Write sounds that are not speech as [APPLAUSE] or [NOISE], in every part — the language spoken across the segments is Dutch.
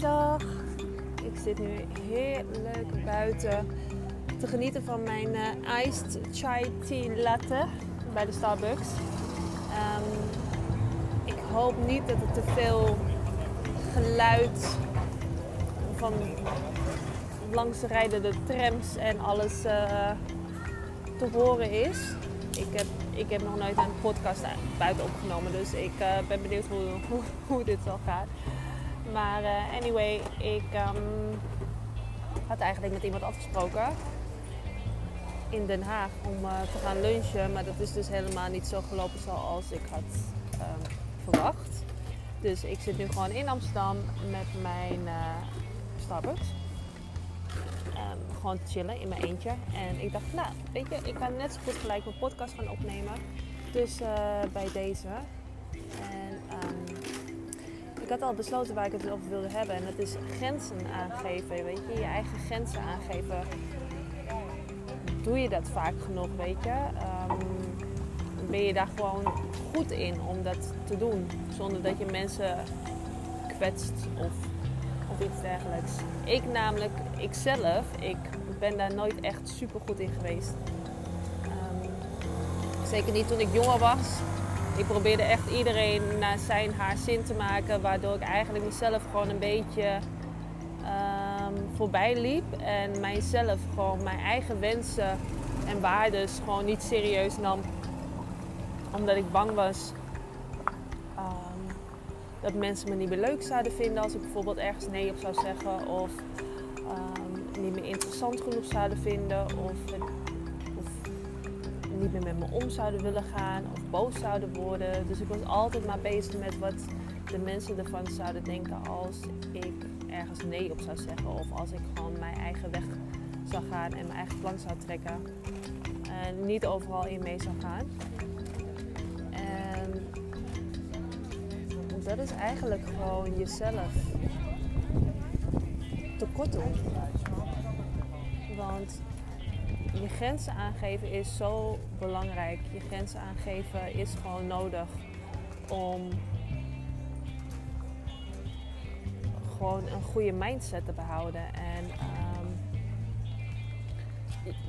Goedemiddag. Ik zit nu heerlijk buiten te genieten van mijn uh, iced chai tea latte bij de Starbucks. Um, ik hoop niet dat er te veel geluid van langs rijdende trams en alles uh, te horen is. Ik heb, ik heb nog nooit een podcast buiten opgenomen, dus ik uh, ben benieuwd hoe, hoe, [LAUGHS] hoe dit zal gaan. Maar uh, anyway, ik um, had eigenlijk met iemand afgesproken in Den Haag om uh, te gaan lunchen. Maar dat is dus helemaal niet zo gelopen zoals ik had um, verwacht. Dus ik zit nu gewoon in Amsterdam met mijn uh, Starbucks. Um, gewoon chillen in mijn eentje. En ik dacht, nou, weet je, ik kan net zo goed gelijk mijn podcast gaan opnemen. Dus bij deze. En had al besloten waar ik het over wilde hebben. En dat is grenzen aangeven. Weet je, je eigen grenzen aangeven. Doe je dat vaak genoeg, weet je? Um, ben je daar gewoon goed in om dat te doen. Zonder dat je mensen kwetst of, of iets dergelijks. Ik namelijk, ikzelf, ik ben daar nooit echt super goed in geweest. Um, zeker niet toen ik jonger was ik probeerde echt iedereen naar zijn haar zin te maken, waardoor ik eigenlijk mezelf gewoon een beetje um, voorbij liep. En mijzelf gewoon mijn eigen wensen en waarden gewoon niet serieus nam, omdat ik bang was um, dat mensen me niet meer leuk zouden vinden als ik bijvoorbeeld ergens nee op zou zeggen of um, niet meer interessant genoeg zouden vinden of niet meer met me om zouden willen gaan of boos zouden worden. Dus ik was altijd maar bezig met wat de mensen ervan zouden denken als ik ergens nee op zou zeggen. Of als ik gewoon mijn eigen weg zou gaan en mijn eigen plan zou trekken. En niet overal in mee zou gaan. En dat is eigenlijk gewoon jezelf tekort doen. Want grenzen aangeven is zo belangrijk. Je grenzen aangeven is gewoon nodig om gewoon een goede mindset te behouden. En um,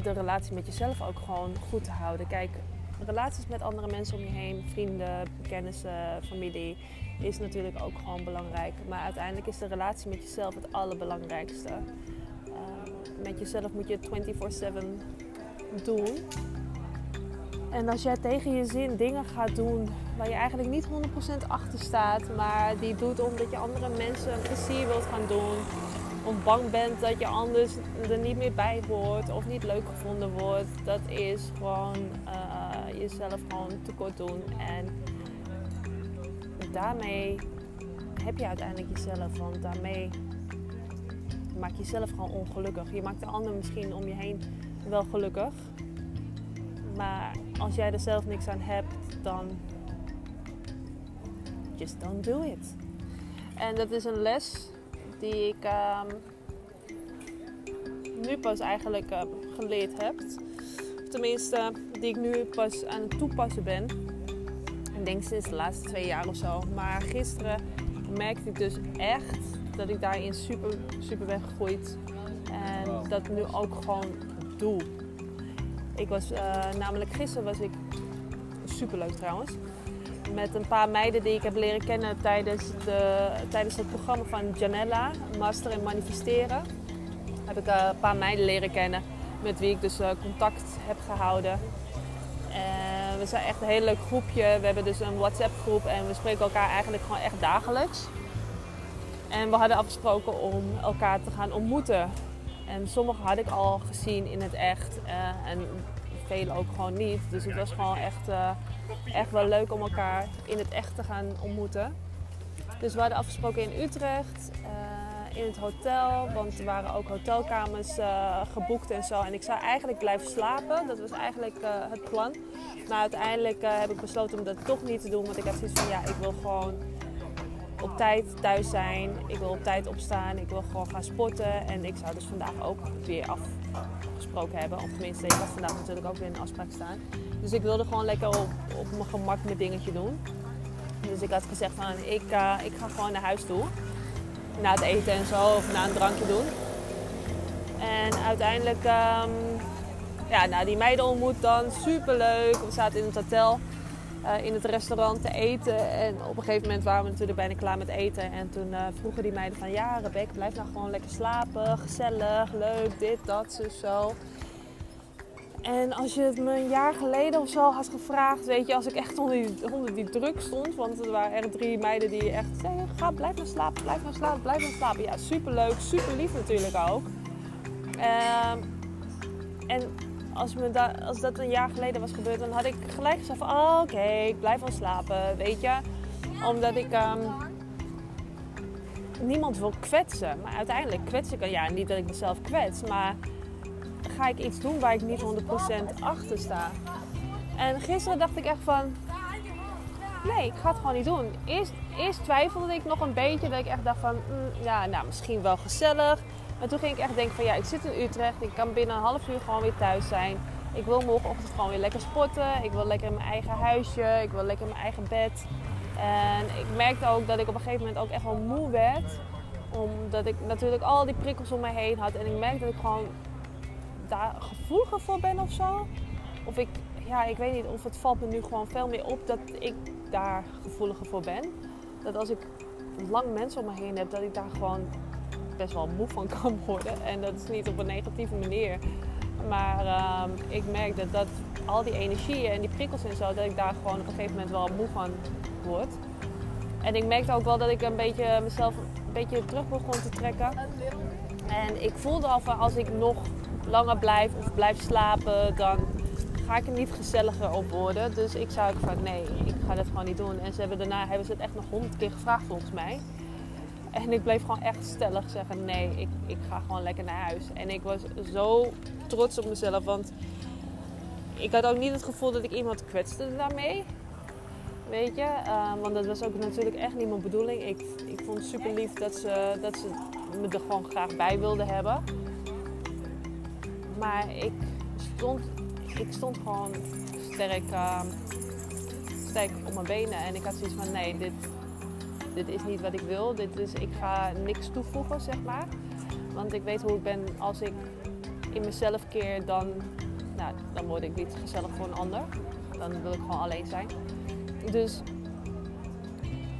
de relatie met jezelf ook gewoon goed te houden. Kijk, relaties met andere mensen om je heen, vrienden, kennissen, familie, is natuurlijk ook gewoon belangrijk. Maar uiteindelijk is de relatie met jezelf het allerbelangrijkste met jezelf moet je 24/7 doen. En als jij tegen je zin dingen gaat doen waar je eigenlijk niet 100% achter staat, maar die doet omdat je andere mensen een plezier wilt gaan doen, of bang bent dat je anders er niet meer bij hoort of niet leuk gevonden wordt, dat is gewoon uh, jezelf gewoon tekort doen. En daarmee heb je uiteindelijk jezelf, want daarmee maak jezelf gewoon ongelukkig. Je maakt de ander misschien om je heen wel gelukkig. Maar als jij er zelf niks aan hebt, dan just don't do it. En dat is een les die ik um, nu pas eigenlijk uh, geleerd heb. Tenminste, die ik nu pas aan het toepassen ben. Ik denk sinds de laatste twee jaar of zo. Maar gisteren merkte ik dus echt dat ik daarin super, super ben gegroeid. En dat nu ook gewoon Ik was uh, namelijk gisteren was ik super leuk trouwens. Met een paar meiden die ik heb leren kennen tijdens, de, tijdens het programma van Janella, Master in Manifesteren. Heb ik uh, een paar meiden leren kennen met wie ik dus uh, contact heb gehouden. En we zijn echt een heel leuk groepje. We hebben dus een WhatsApp groep en we spreken elkaar eigenlijk gewoon echt dagelijks. En we hadden afgesproken om elkaar te gaan ontmoeten. En sommige had ik al gezien in het echt uh, en vele ook gewoon niet. Dus het was gewoon echt, uh, echt wel leuk om elkaar in het echt te gaan ontmoeten. Dus we hadden afgesproken in Utrecht, uh, in het hotel, want er waren ook hotelkamers geboekt en zo. En ik zou eigenlijk blijven slapen, dat was eigenlijk het plan. Maar uiteindelijk heb ik besloten om dat toch niet te doen, want ik heb zoiets van ja, ik wil gewoon op tijd thuis zijn. Ik wil op tijd opstaan. Ik wil gewoon gaan sporten. En ik zou dus vandaag ook weer afgesproken hebben. Of tenminste, ik had vandaag natuurlijk ook weer een afspraak staan. Dus ik wilde gewoon lekker op, mijn gemak mijn dingetje doen. Dus ik had gezegd van ik, uh, ik ga gewoon naar huis toe. na het eten en zo, of na een drankje doen. En uiteindelijk, um, ja, nou, die meiden ontmoet dan, super leuk. We zaten in het hotel, uh, in het restaurant te eten. En op een gegeven moment waren we natuurlijk bijna klaar met eten. En toen uh, vroegen die meiden van, ja Rebecca, blijf nou gewoon lekker slapen. Gezellig, leuk, dit, dat, zo, zo. En als je het me een jaar geleden of zo had gevraagd, weet je, als ik echt onder die, onder die druk stond, want er waren echt drie meiden die echt zeiden, ga, blijf maar slapen, blijf maar slapen, blijf maar slapen. Ja, super leuk, super lief natuurlijk ook. Um, en als, me als dat een jaar geleden was gebeurd, dan had ik gelijk gezegd van, oh, oké, ik blijf wel slapen, weet je. Omdat ik um, niemand wil kwetsen. Maar uiteindelijk kwets ik, ja, niet dat ik mezelf kwets, maar ga ik iets doen waar ik niet 100% achter sta. En gisteren dacht ik echt van, nee, ik ga het gewoon niet doen. Eerst, eerst twijfelde ik nog een beetje, dat ik echt dacht van, mm, ja, nou, misschien wel gezellig. Maar toen ging ik echt denken van, ja, ik zit in Utrecht, ik kan binnen een half uur gewoon weer thuis zijn. Ik wil morgenochtend gewoon weer lekker sporten. Ik wil lekker in mijn eigen huisje. Ik wil lekker in mijn eigen bed. En ik merkte ook dat ik op een gegeven moment ook echt wel moe werd. Omdat ik natuurlijk al die prikkels om me heen had. En ik merkte dat ik gewoon daar gevoeliger voor ben of zo. Of ik, ja, ik weet niet, of het valt me nu gewoon veel meer op dat ik daar gevoeliger voor ben. Dat als ik lang mensen om me heen heb, dat ik daar gewoon best wel moe van kan worden. En dat is niet op een negatieve manier. Maar ehm, ik merk dat, dat al die energieën en die prikkels en zo, dat ik daar gewoon op een gegeven moment wel moe van word. En ik merkte ook wel dat ik een beetje mezelf een beetje terug begon te trekken. En ik voelde al van als ik nog langer blijf of blijf slapen, dan ga ik er niet gezelliger op worden. Dus ik zou ook van nee, ik ga dat gewoon niet doen. En ze hebben daarna hebben ze het echt nog honderd keer gevraagd volgens mij. En ik bleef gewoon echt stellig zeggen nee, ik, ik ga gewoon lekker naar huis. En ik was zo trots op mezelf, want ik had ook niet het gevoel dat ik iemand kwetste daarmee. Weet je, uh, want dat was ook natuurlijk echt niet mijn bedoeling. Ik, ik vond het super lief dat ze, dat ze me er gewoon graag bij wilden hebben. Maar ik stond, ik stond gewoon sterk, uh, sterk op mijn benen. En ik had zoiets van, nee, dit, dit is niet wat ik wil. Dit is, ik ga niks toevoegen, zeg maar. Want ik weet hoe ik ben als ik in mezelf keer, dan, nou, dan word ik niet gezellig voor een ander. Dan wil ik gewoon alleen zijn. Dus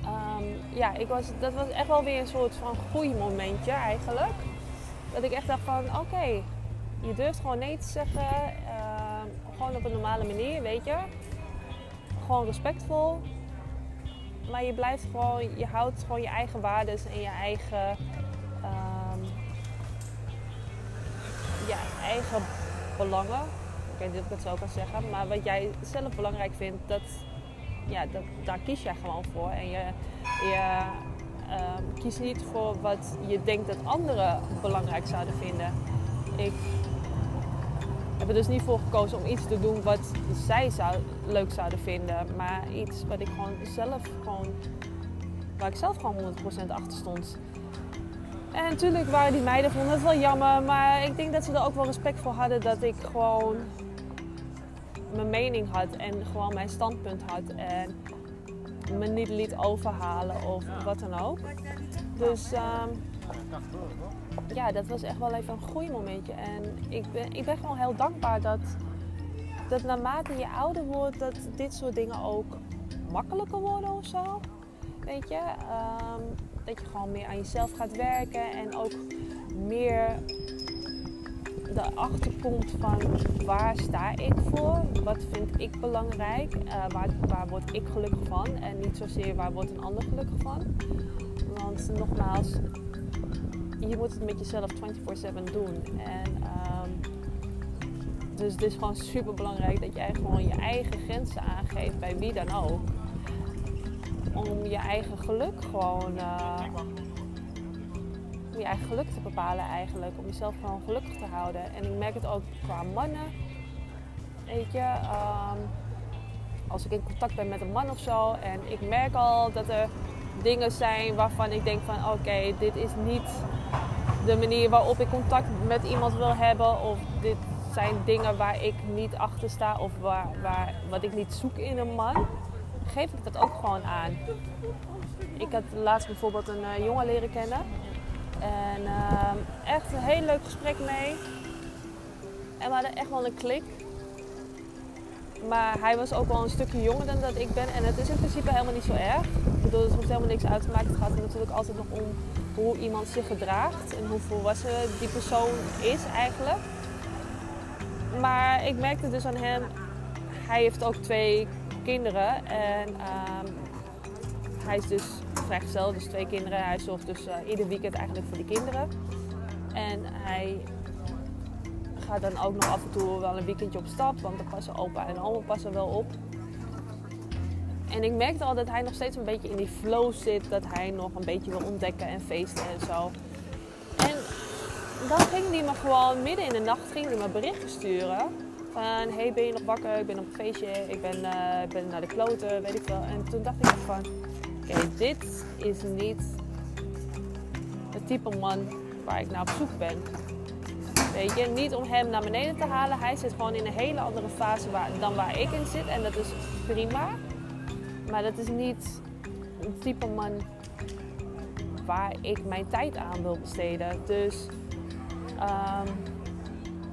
um, ja, ik was, dat was echt wel weer een soort van groeimomentje eigenlijk. Dat ik echt dacht van, oké, je durft gewoon nee te zeggen. Uh, gewoon op een normale manier, weet je. Gewoon respectvol. Maar je blijft gewoon, je houdt gewoon je eigen waarden en je eigen, um, ja, eigen belangen. Ik weet niet of ik het zo kan zeggen. Maar wat jij zelf belangrijk vindt, dat, ja, dat, daar kies jij gewoon voor. En je, je um, kiest niet voor wat je denkt dat anderen belangrijk zouden vinden. Ik heb er dus niet voor gekozen om iets te doen wat zij zou, leuk zouden vinden. Maar iets wat ik gewoon zelf gewoon, waar ik zelf gewoon 100% achter stond. En natuurlijk waren die meiden vonden het wel jammer. Maar ik denk dat ze er ook wel respect voor hadden dat ik gewoon mijn mening had. En gewoon mijn standpunt had. En me niet liet overhalen of wat dan ook. Dus... Um, ja, dat was echt wel even een groeimomentje. En ik ben, ik ben gewoon heel dankbaar dat, dat naarmate je ouder wordt, dat dit soort dingen ook makkelijker worden of zo. Weet je, um, dat je gewoon meer aan jezelf gaat werken en ook meer erachter komt van waar sta ik voor, wat vind ik belangrijk, uh, waar, waar word ik gelukkig van en niet zozeer waar wordt een ander gelukkig van. Want nogmaals, je moet het met jezelf 24/7 doen. En, um, dus het is gewoon super belangrijk dat jij gewoon je eigen grenzen aangeeft bij wie dan ook. Om je eigen geluk gewoon. Uh, om je eigen geluk te bepalen eigenlijk. Om jezelf gewoon gelukkig te houden. En ik merk het ook qua mannen. Weet je, um, als ik in contact ben met een man of zo en ik merk al dat er dingen zijn waarvan ik denk van oké, dit is niet de manier waarop ik contact met iemand wil hebben. Of dit zijn dingen waar ik niet achter sta of waar, waar, wat ik niet zoek in een man. geef ik dat ook gewoon aan. Ik had laatst bijvoorbeeld een uh, jongen leren kennen. En uh, echt een heel leuk gesprek mee. En we hadden echt wel een klik. Maar hij was ook wel een stukje jonger dan dat ik ben. En het is in principe helemaal niet zo erg. Ik bedoel, het hoeft helemaal niks uit. Het gaat er natuurlijk altijd nog om hoe iemand zich gedraagt. En hoe volwassen die persoon is eigenlijk. Maar ik merkte dus aan hem, hij heeft ook twee kinderen. En um, hij is dus vrijgesteld, dus twee kinderen. Hij zorgt dus uh, ieder weekend eigenlijk voor die kinderen. En hij gaat dan ook nog af en toe wel een weekendje op stap, want dan passen opa en oma passen wel op. En ik merkte al dat hij nog steeds een beetje in die flow zit, dat hij nog een beetje wil ontdekken en feesten en zo. En dan ging hij me gewoon midden in de nacht ging hij me berichten sturen. Van, hey, ben je nog wakker? Ik ben op een feestje, ik ben, uh, ben naar de kloten, weet ik wel. En toen dacht ik van, oké, dit is niet het type man waar ik naar op zoek ben. Weet je, niet om hem naar beneden te halen. Hij zit gewoon in een hele andere fase dan waar ik in zit. En dat is prima. Maar dat is niet het type man waar ik mijn tijd aan wil besteden. Dus um,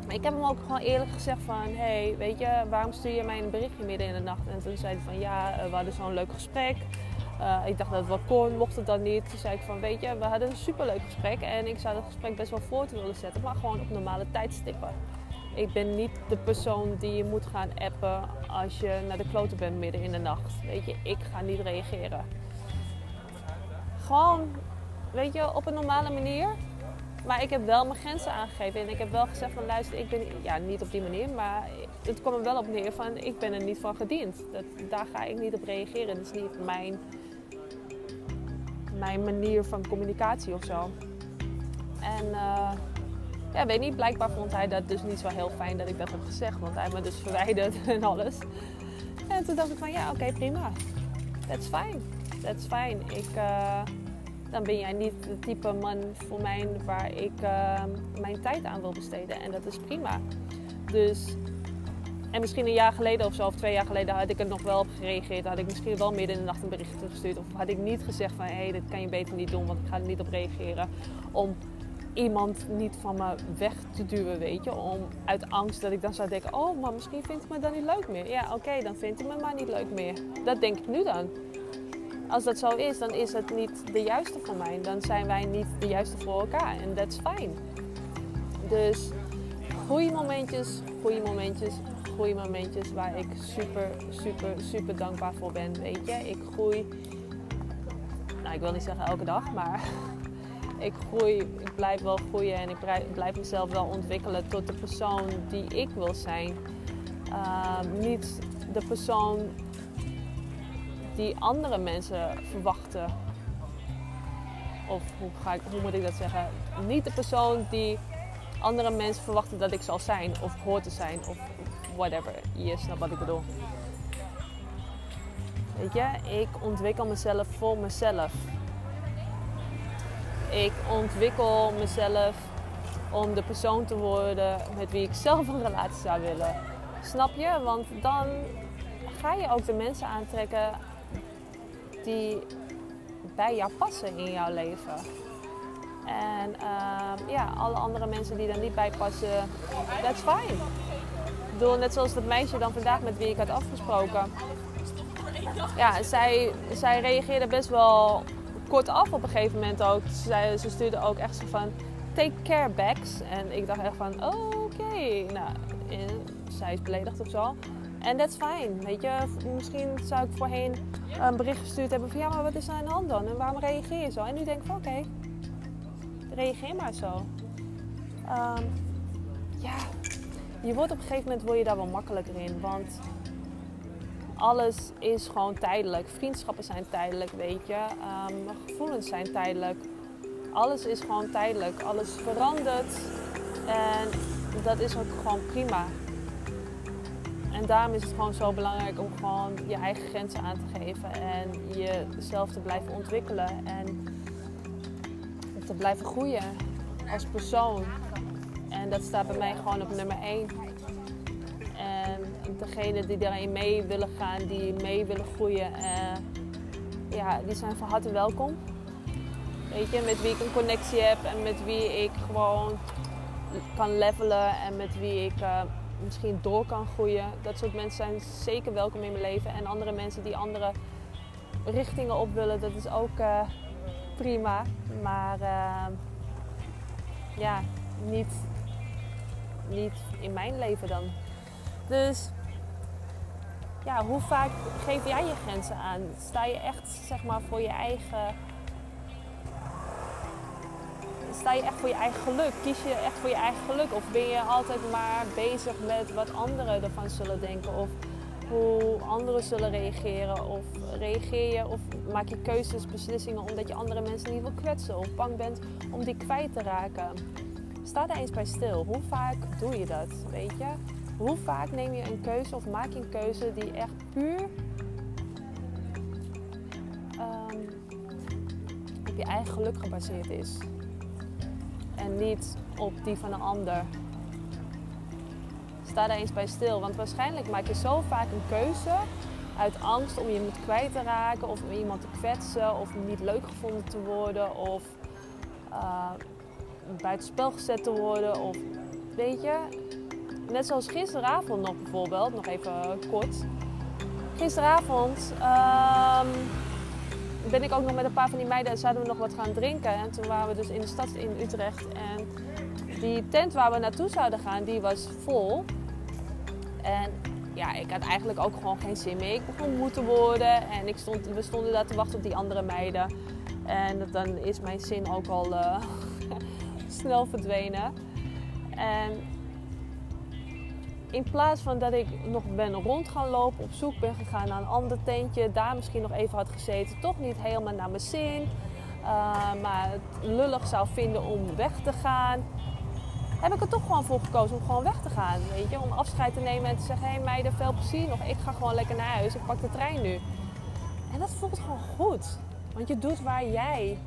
ik heb hem ook gewoon eerlijk gezegd van... hey, weet je, waarom stuur je mij een berichtje midden in de nacht? En toen zei hij van, ja, eh, we hadden zo'n leuk gesprek. Uh, ik dacht dat het wel kon, mocht het dan niet. Toen zei ik van, weet je, we hadden een superleuk gesprek. En ik zou dat gesprek best wel voort willen zetten, maar gewoon op normale tijdstippen. Ik ben niet de persoon die je moet gaan appen als je naar de kloten bent midden in de nacht. Weet je, ik ga niet reageren. Gewoon, weet je, op een normale manier. Maar ik heb wel mijn grenzen aangegeven. En ik heb wel gezegd van luister, ik ben, ja niet op die manier, maar het kwam er wel op neer van ik ben er niet van gediend. Dat, daar ga ik niet op reageren. Dat is niet mijn mijn manier van communicatie of zo. En uh, ja, weet niet, blijkbaar vond hij dat dus niet zo heel fijn dat ik dat heb gezegd, want hij me dus verwijderd [LAUGHS] en alles. En toen dacht ik van ja, oké, prima. That's fine. That's fine. Ik, uh, dan ben jij niet de type man voor mij waar ik uh, mijn tijd aan wil besteden. En dat is prima. Dus en misschien een jaar geleden of zo, of twee jaar geleden, had ik er nog wel op gereageerd. Had ik misschien wel midden in de nacht een bericht gestuurd. Of had ik niet gezegd van, hé, hey, dit kan je beter niet doen, want ik ga er niet op reageren. Om iemand niet van me weg te duwen, weet je. Om uit angst dat ik dan zou denken, oh, maar misschien vindt hij me dan niet leuk meer. Ja, oké, dan vindt hij me maar niet leuk meer. Dat denk ik nu dan. Als dat zo is, dan is het niet de juiste voor mij. Dan zijn wij niet de juiste voor elkaar. En that's fine. Dus goede momentjes, goede momentjes, goede momentjes waar ik super, super, super dankbaar voor ben. Weet je, ik groei. Nou, ik wil niet zeggen elke dag, maar [LAUGHS] ik groei. Ik blijf wel groeien en ik blijf mezelf wel ontwikkelen tot de persoon die ik wil zijn. Ehm, niet de persoon die andere mensen verwachten. Of hoe, ga ik, hoe moet ik dat zeggen? Niet de persoon die andere mensen verwachten dat ik zal zijn of hoor te zijn of whatever. Je snapt wat ik bedoel. Weet je, ik ontwikkel mezelf voor mezelf. Ik ontwikkel mezelf om de persoon te worden met wie ik zelf een relatie zou willen. Snap je? Want dan ga je ook de mensen aantrekken die bij jou passen in jouw leven. En uh, ja, alle andere mensen die er niet bij passen, that's fine. Bedoel, net zoals dat meisje dan vandaag met wie ik had afgesproken. Ja, zij, zij reageerde best wel kort af op een gegeven moment ook. Zij, ze stuurde ook echt zo van, take care bags. En ik dacht echt van, oké. Nou, zij is beledigd of zo. En that's fine, weet je. Misschien zou ik voorheen een bericht gestuurd hebben van, ja, maar wat is aan de hand dan? En waarom reageer je zo? En nu denk ik van, oké, reageer maar zo. Um, ja, je wordt op een gegeven moment word je daar wel makkelijker in. Want alles is gewoon tijdelijk. Vriendschappen zijn tijdelijk, weet je. Um, gevoelens zijn tijdelijk. Alles is gewoon tijdelijk. Alles verandert. En dat is ook gewoon prima. En daarom is het gewoon zo belangrijk om gewoon je eigen grenzen aan te geven. En jezelf te blijven ontwikkelen. En te blijven groeien als persoon. En dat staat bij mij gewoon op nummer 1. En degenen die daarin mee willen gaan, die mee willen groeien, uh, ja, die zijn van harte welkom. Weet je, met wie ik een connectie heb en met wie ik gewoon kan levelen en met wie ik uh, misschien door kan groeien. Dat soort mensen zijn zeker welkom in mijn leven. En andere mensen die andere richtingen op willen, dat is ook uh, prima. Maar uh, ja, niet, niet in mijn leven dan. Dus ja, hoe vaak geef jij je grenzen aan? Sta je echt zeg maar voor je eigen. Sta je echt voor je eigen geluk? Kies je echt voor je eigen geluk? Of ben je altijd maar bezig met wat anderen ervan zullen denken? Of hoe anderen zullen reageren? Of reageer je of maak je keuzes, beslissingen omdat je andere mensen niet wil kwetsen? Of bang bent om die kwijt te raken? Sta daar eens bij stil. Hoe vaak doe je dat? Weet je? Hoe vaak neem je een keuze of maak je een keuze die echt puur um, op je eigen geluk gebaseerd is? En niet op die van een ander. Daar eens bij stil, want waarschijnlijk maak je zo vaak een keuze uit angst om je iemand kwijt te raken of om iemand te kwetsen of niet leuk gevonden te worden of uh, buitenspel gezet te worden of weet je, net zoals gisteravond nog bijvoorbeeld, nog even kort. Gisteravond um, ben ik ook nog met een paar van die meiden, zouden we nog wat gaan drinken. En toen waren we dus in de stad in Utrecht. En die tent waar we naartoe zouden gaan, die was vol. En ja, ik had eigenlijk ook gewoon geen zin meer. Ik begon moe te worden en ik stond, we stonden daar te wachten op die andere meiden. En dan is mijn zin ook al uh, [LAUGHS] snel verdwenen. En in plaats van dat ik nog ben rond gaan lopen, op zoek ben gegaan naar een ander tentje, daar misschien nog even had gezeten, toch niet helemaal naar mijn zin, uh, maar het lullig zou vinden om weg te gaan, heb ik er toch gewoon voor gekozen om gewoon weg te gaan. Weet je? Om afscheid te nemen en te zeggen: hé hey meiden, veel plezier nog, ik ga gewoon lekker naar huis, ik pak de trein nu. En dat voelt gewoon goed, want je doet waar jij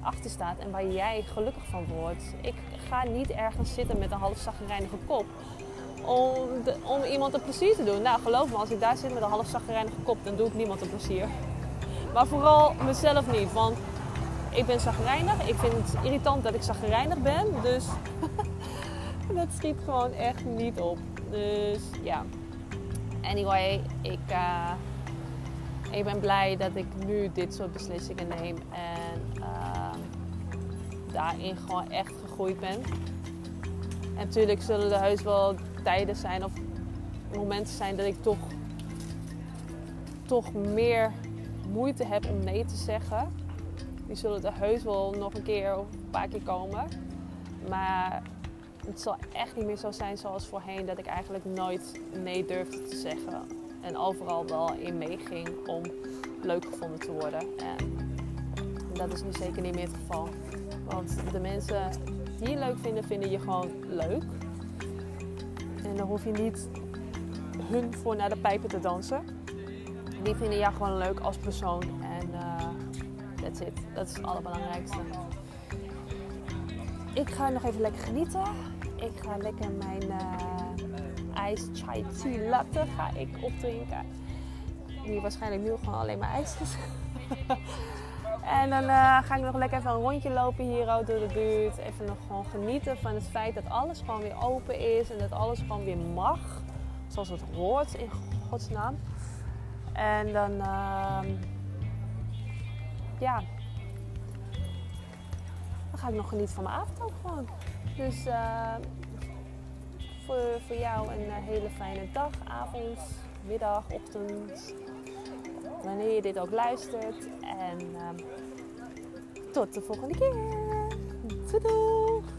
achter staat en waar jij gelukkig van wordt. Ik ga niet ergens zitten met een half kop om, om iemand een plezier te doen. Nou, geloof me, als ik daar zit met een half kop, dan doe ik niemand een plezier. Maar vooral mezelf niet, want ik ben zagrijnig. Ik vind het irritant dat ik zagrijnig ben, dus [LAUGHS] dat schiet gewoon echt niet op. Dus ja. Anyway, ik, uh, ik ben blij dat ik nu dit soort beslissingen neem en uh, daarin gewoon echt gegroeid ben. En natuurlijk zullen er heus wel tijden zijn of momenten zijn dat ik toch, toch meer moeite heb om nee te zeggen. Die zullen er heus wel nog een keer of een paar keer komen. Maar het zal echt niet meer zo zijn zoals voorheen dat ik eigenlijk nooit nee durfde te zeggen. En overal wel in meeging om leuk gevonden te worden. En dat is nu zeker niet meer het geval. Want de mensen die je leuk vinden, vinden je gewoon leuk. En dan hoef je niet hun voor naar de pijpen te dansen. Die vinden jou gewoon leuk als persoon. En uh, that's it. Dat is het allerbelangrijkste. Ik ga nog even lekker genieten. Ik ga lekker mijn uh, ijs chai tea latte ga ik opdrinken. Die waarschijnlijk nu gewoon alleen maar ijs is. [LAUGHS] En dan uh, ga ik nog lekker even een rondje lopen hier door de buurt. Even nog gewoon genieten van het feit dat alles gewoon weer open is. En dat alles gewoon weer mag. Zoals het hoort in godsnaam. En dan, uh, ja. Dan ga ik nog genieten van mijn avond ook gewoon. Dus uh, voor, voor jou een hele fijne dag, avond, middag, ochtend wanneer je dit ook luistert. En uh, tot de volgende keer. Doei!